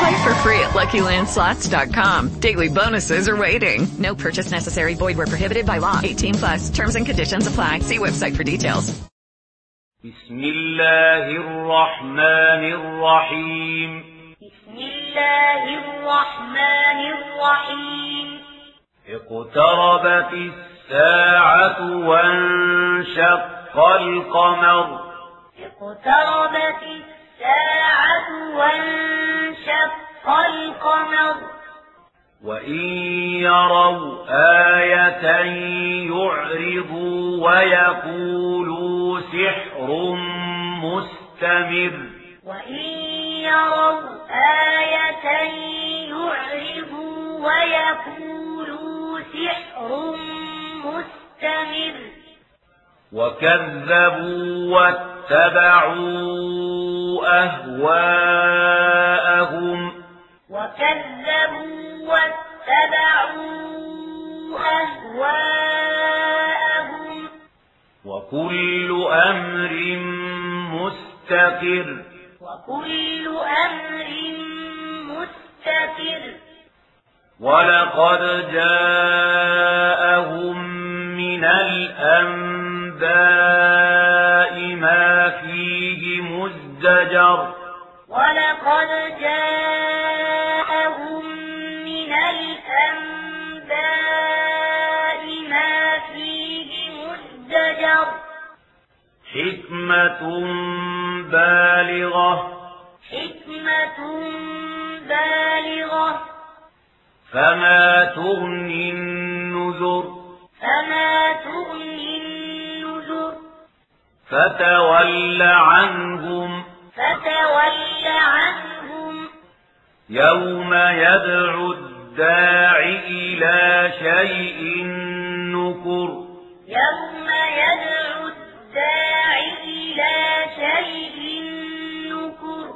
Play for free at LuckyLandSlots.com. Daily bonuses are waiting. No purchase necessary. Void where prohibited by law. 18 plus. Terms and conditions apply. See website for details. بسم الله الرحمن الرحيم بسم الله الرحمن الرحيم اقتربت الساعة وانشق القمر اقتربت الساعة وانشق القمر. وإن يروا آية يعرضوا ويقولوا سحر مستمر. وإن يروا آية يعرضوا ويقولوا سحر مستمر. وكذبوا واتبعوا أهواءهم. وكذبوا واتبعوا أهواءهم. وكل أمر مستقر. وكل أمر مستقر. ولقد جاءهم من الأنباء فما تغني النذر فما تغني النذر فتول عنهم فتول عنهم يوم يدعو الداع إلى شيء نكر يوم يدعو الداع إلى شيء نكر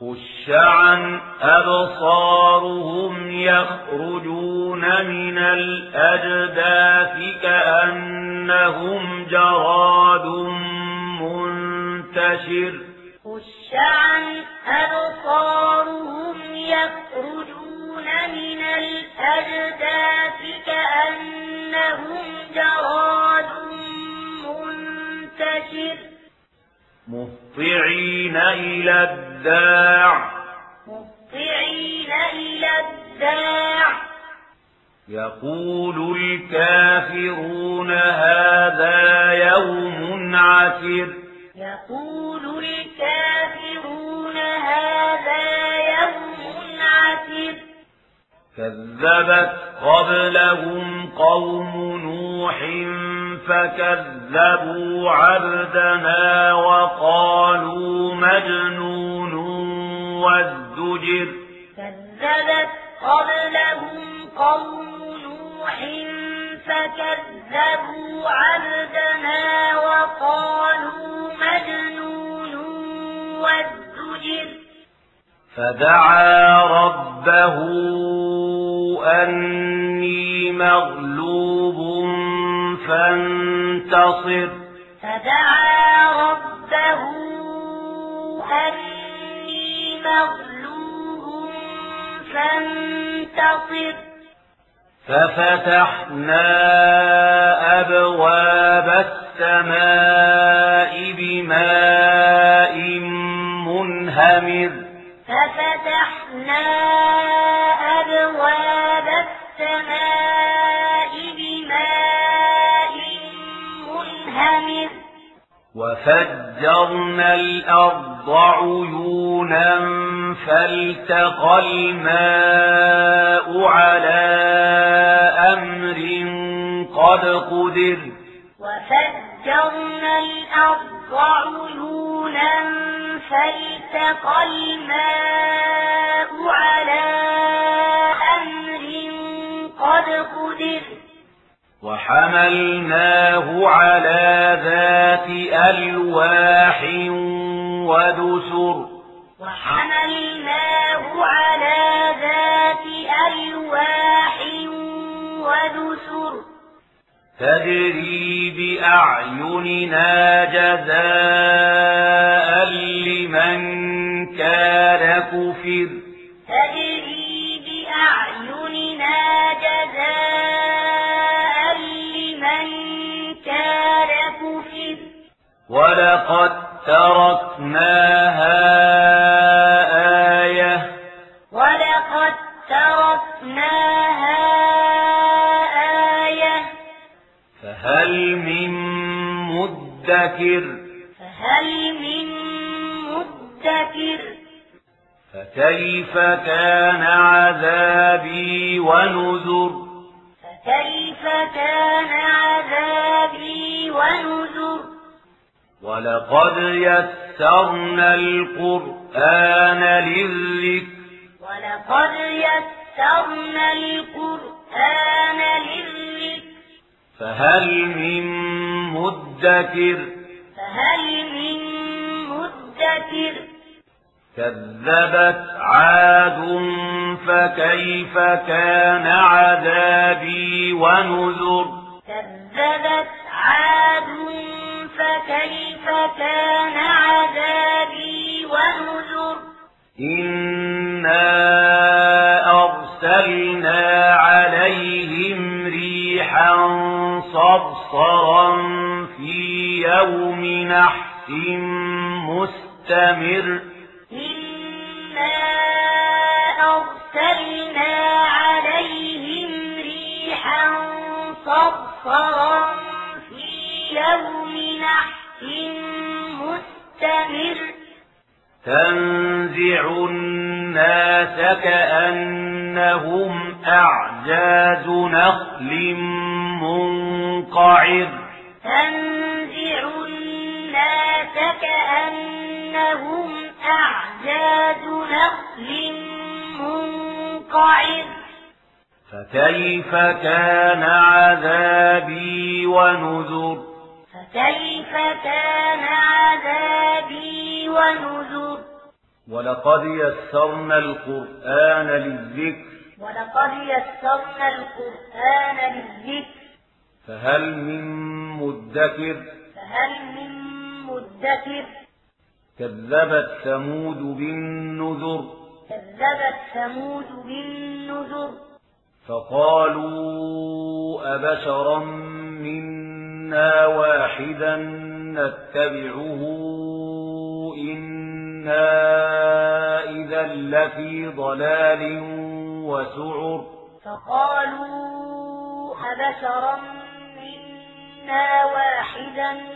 خش عن أبصارهم يخرجون من الأجداث كأنهم جراد منتشر. خش عن أبصارهم يخرجون من الأجداث كأنهم جراد منتشر. مهطعين إلى الداع. مهطعين إلى الداع. يقول الكافرون هذا يوم عسر يقول الكافرون هذا يوم عسر كذبت قبلهم قوم نوح فكذبوا عبدنا وقالوا مجنون وازدجر كذبت قبلهم قوم نوح فكذبوا عبدنا وقالوا مجنون وازدجر فدعا ربه أني مغلوب فانتصر. فدعا ربه أني مغلوب فانتصر. ففتحنا أبواب السماء بماء منهمر. ففتحنا أبواب السماء بماء منهمر. وفجرنا الأرض فالتقى الماء على أمر قد قدر. وفجرنا الأرض عيونا فالتقى الماء على أمر قد قدر. وحملناه على ذات ألواح ودسر. على ذات ألواح ودسر تجري بأعيننا جزاء لمن كان كفر. تجري بأعيننا جزاء لمن كان كفر. ولقد تركناها مدكر. فهل من مدكر؟ فكيف كان عذابي ونذر؟ فكيف كان عذابي ونذر؟ ولقد يسرنا القرآن للذكر. ولقد يسرنا القرآن للذكر. فهل من مدكر؟ فهل من مدكر؟ كذبت عاد فكيف كان عذابي ونذر؟ كذبت عاد فكيف كان عذابي ونذر؟ إنا أرسلنا عليهم ريحا صرصرا يوم نحس مستمر. إنا أرسلنا عليهم ريحا صرصرا في يوم نحس مستمر. تنزع الناس كأنهم أعجاز نخل منقعر. تنزع الناس كأنهم أعجاز نخل منقعر فكيف كان عذابي ونذر؟ فكيف كان عذابي ونذر؟ ولقد يسرنا القرآن للذكر. ولقد يسرنا القرآن للذكر. فهل من مدكر؟ فهل من مدكر كذبت ثمود بالنذر. كذبت ثمود بالنذر. فقالوا أبشرا منا واحدا نتبعه. إنا إذا لفي ضلال وسعر. فقالوا أبشرا منا واحدا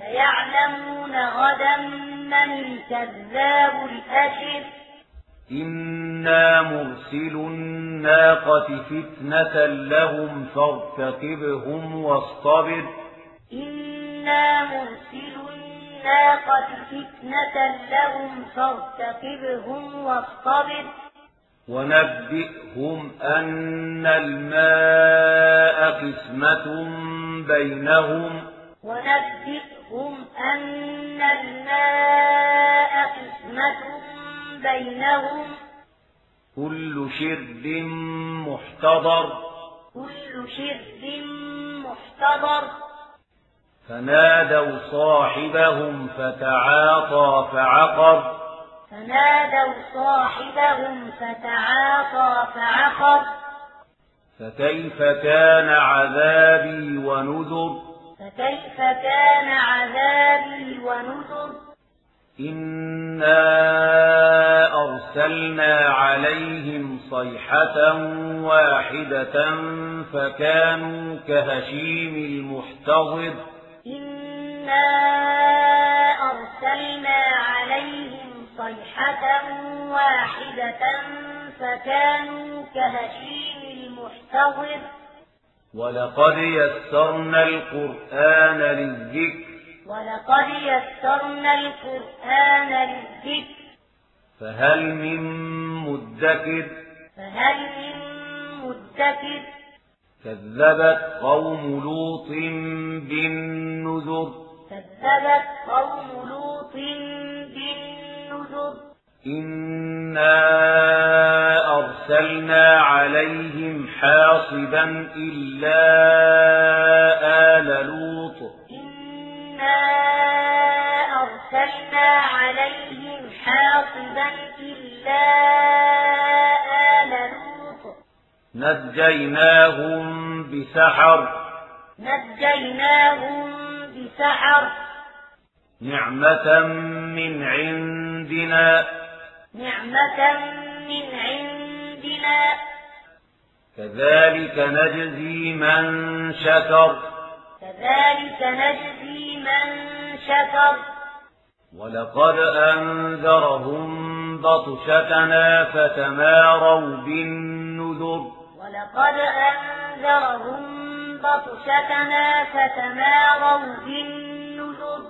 سيعلمون غدا من الكذاب الأشر. إنا مرسل الناقة فتنة لهم فارتقبهم واصطبر. إنا مرسل الناقة فتنة لهم فارتقبهم واصطبر. ونبئهم أن الماء قسمة بينهم. ونبئهم أن الماء قسمة بينهم. كل شرب محتضر. كل شرب محتضر. فنادوا صاحبهم فتعاطى فعقر. فنادوا صاحبهم فتعاطى فعقر. فكيف كان عذابي ونذر؟ فكيف كان عذابي ونذر؟ إنا أرسلنا عليهم صيحة واحدة فكانوا كهشيم المحتضر إنا أرسلنا عليهم صيحة واحدة فكانوا كهشيم المحتضر ولقد يسرنا القرآن للذكر. ولقد يسرنا القرآن للذكر. فهل من مدكر؟ فهل من مدكر؟ كذبت قوم لوط بالنذر. كذبت قوم لوط بالنذر. إنا أرسلنا عليهم حاصبا إلا آل لوط. إنا أرسلنا عليهم حاصبا إلا آل لوط. نجيناهم بسحر. نجيناهم بسحر. نعمة من عندنا. نعمة من عندنا. كذلك نجزي من شكر. كذلك نجزي من شكر. ولقد أنذرهم بطشتنا فتماروا بالنذر. ولقد أنذرهم بطشتنا فتماروا بالنذر.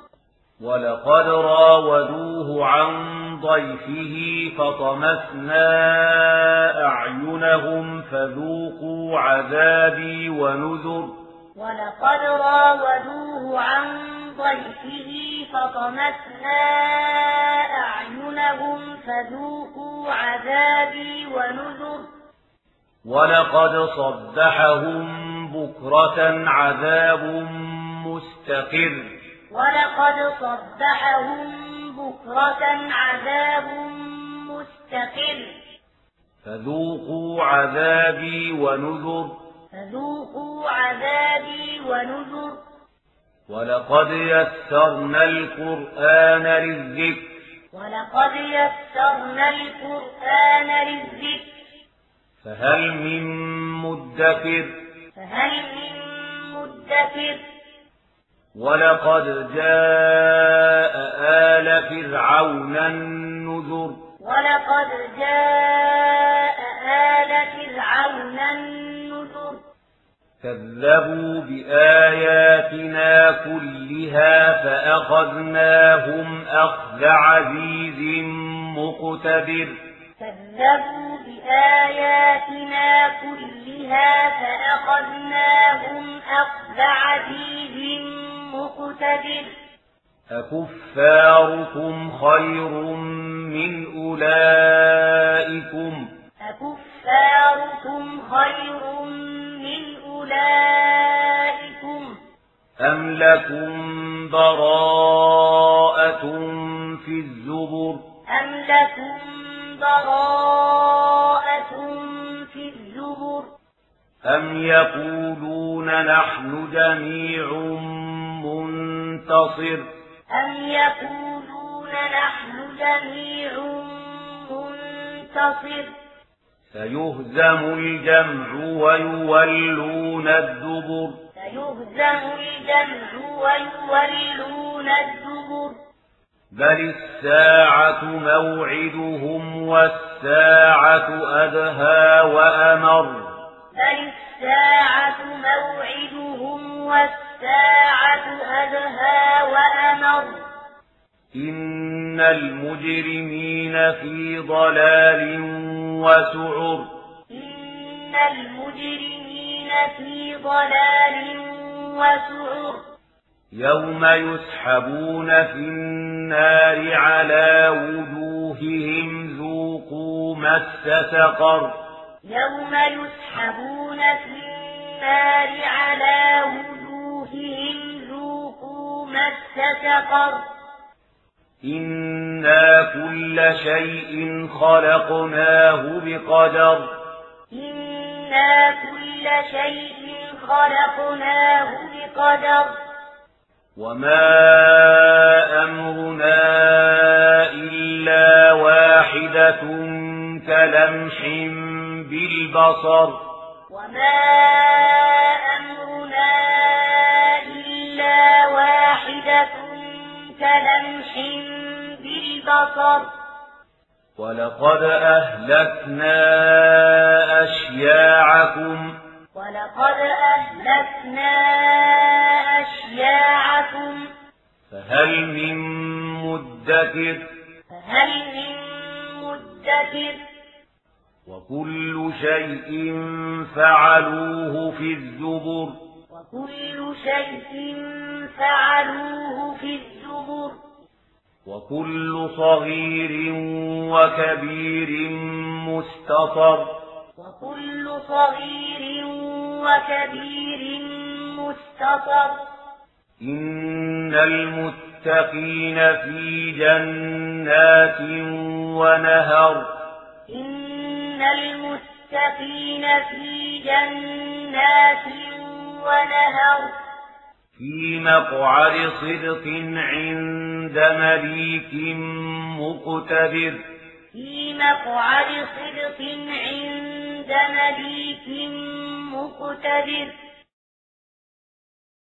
ولقد راودوه عن ضيفه فطمسنا أعينهم فذوقوا عذابي ونذر. ولقد راودوه عن ضيفه فطمسنا أعينهم فذوقوا عذابي ونذر. ولقد صبحهم بكرة عذاب مستقر. ولقد صبحهم بكرة عذاب مستقر. فذوقوا عذابي ونذر. فذوقوا عذابي ونذر. ولقد يسرنا القرآن للذكر. ولقد يسرنا القرآن للذكر. فهل من مدكر؟ فهل من مدكر؟ ولقد جاء آل فرعون النذر. ولقد جاء آل فرعون النذر. كذبوا بآياتنا كلها فأخذناهم أخذ عزيز مقتدر. كذبوا بآياتنا كلها فأخذناهم أخذ عزيز مقتدر أكفاركم خير من أولئكم. أكفاركم خير من أولئكم. أم لكم براءة منتصر أم يقولون نحن جميع منتصر؟ سيهزم الجمع ويولون الدبر. سيهزم الجمع ويولون الدبر. بل الساعة موعدهم والساعة أدهى وأمر. بل الساعة موعدهم والساعة أدهى وأمر. إن المجرمين في ضلال وسعر. إن المجرمين في ضلال وسعر. يوم يسحبون في النار على وجوههم ذوقوا مس سقر. يوم يسحبون في النار على وجوههم ذوقوا مس سقر إنا كل شيء خلقناه بقدر. إنا كل شيء خلقناه بقدر. وما أمرنا إلا واحدة كلمح بالبصر. وما بالبصر ولقد أهلكنا أشياعكم. ولقد أهلكنا أشياعكم. فهل من مدكر؟ فهل من مدكر؟ وكل شيء فعلوه في الزبر. وكل شيء فعلوه في الزبر. وكل صغير وكبير مستطر. وكل صغير وكبير مستطر. إن المتقين في جنات ونهر. إن المتقين في جنات ونهر. في مقعد صدق عند مليك مقتدر. في مقعد صدق عند مليك مقتدر.